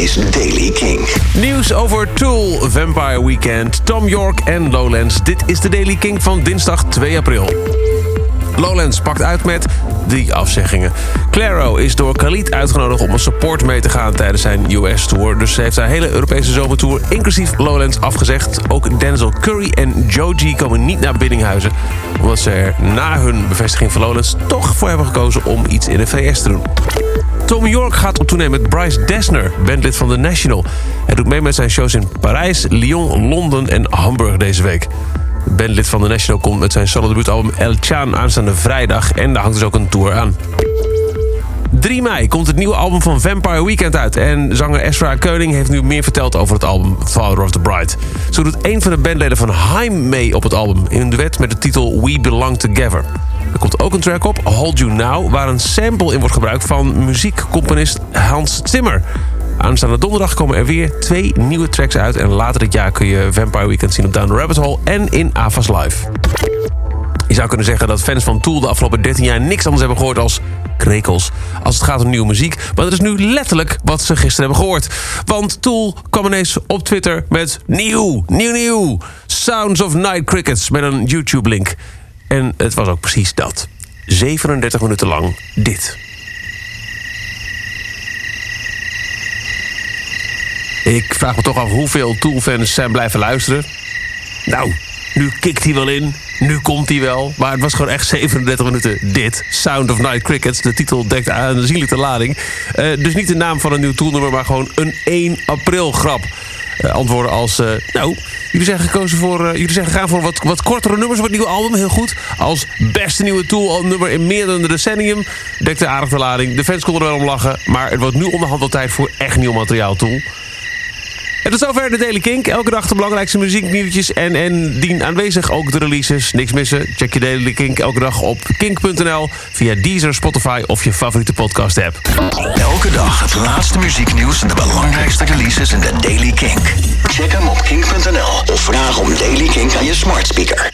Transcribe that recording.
is Daily King. Nieuws over Tool, Vampire Weekend, Tom York en Lowlands. Dit is de Daily King van dinsdag 2 april. Lowlands pakt uit met drie afzeggingen. Claro is door Khalid uitgenodigd om een support mee te gaan tijdens zijn US-tour. Dus ze heeft haar hele Europese zomertour, inclusief Lowlands, afgezegd. Ook Denzel Curry en Joji komen niet naar Biddinghuizen... omdat ze er na hun bevestiging van Lowlands toch voor hebben gekozen om iets in de VS te doen. Tom York gaat op tournee met Bryce Dessner, bandlid van The National. Hij doet mee met zijn shows in Parijs, Lyon, Londen en Hamburg deze week. Bandlid van The National komt met zijn solo-debuutalbum El Chan aanstaande vrijdag... en daar hangt dus ook een tour aan. 3 mei komt het nieuwe album van Vampire Weekend uit. En zanger Ezra Koenig heeft nu meer verteld over het album Father of the Bride. Zo doet een van de bandleden van Haim mee op het album... in een duet met de titel We Belong Together. Er komt ook een track op, Hold You Now... waar een sample in wordt gebruikt van muziekcomponist Hans Zimmer. Aanstaande donderdag komen er weer twee nieuwe tracks uit... en later dit jaar kun je Vampire Weekend zien op Down the Rabbit Hole... en in Avas Live. Je zou kunnen zeggen dat fans van Tool de afgelopen 13 jaar niks anders hebben gehoord als krekels. Als het gaat om nieuwe muziek. Maar dat is nu letterlijk wat ze gisteren hebben gehoord. Want Tool kwam ineens op Twitter met nieuw, nieuw, nieuw. Sounds of Night Crickets met een YouTube-link. En het was ook precies dat. 37 minuten lang dit. Ik vraag me toch af hoeveel Tool-fans zijn blijven luisteren. Nou, nu kikt hij wel in, nu komt hij wel. Maar het was gewoon echt 37 minuten dit. Sound of Night Crickets. De titel dekt aan een zielijke lading. Uh, dus niet de naam van een nieuw toolnummer, maar gewoon een 1 april grap. Uh, antwoorden als, uh, nou, jullie zijn gekozen voor, jullie zijn gegaan voor wat, wat kortere nummers op het nieuwe album, heel goed. Als beste nieuwe tool nummer in meer dan een decennium. Dekte aardig de lading. De fans konden er wel om lachen, maar het wordt nu onderhand wel tijd voor echt nieuw materiaal, Tool. En tot zover de Daily Kink. Elke dag de belangrijkste muzieknieuwtjes en, en dien aanwezig ook de releases. Niks missen. Check je Daily Kink elke dag op kink.nl via Deezer, Spotify of je favoriete podcast app. Elke dag het laatste muzieknieuws en de belangrijkste releases in de Daily Kink. Check hem op kink.nl of vraag om Daily Kink aan je smart speaker.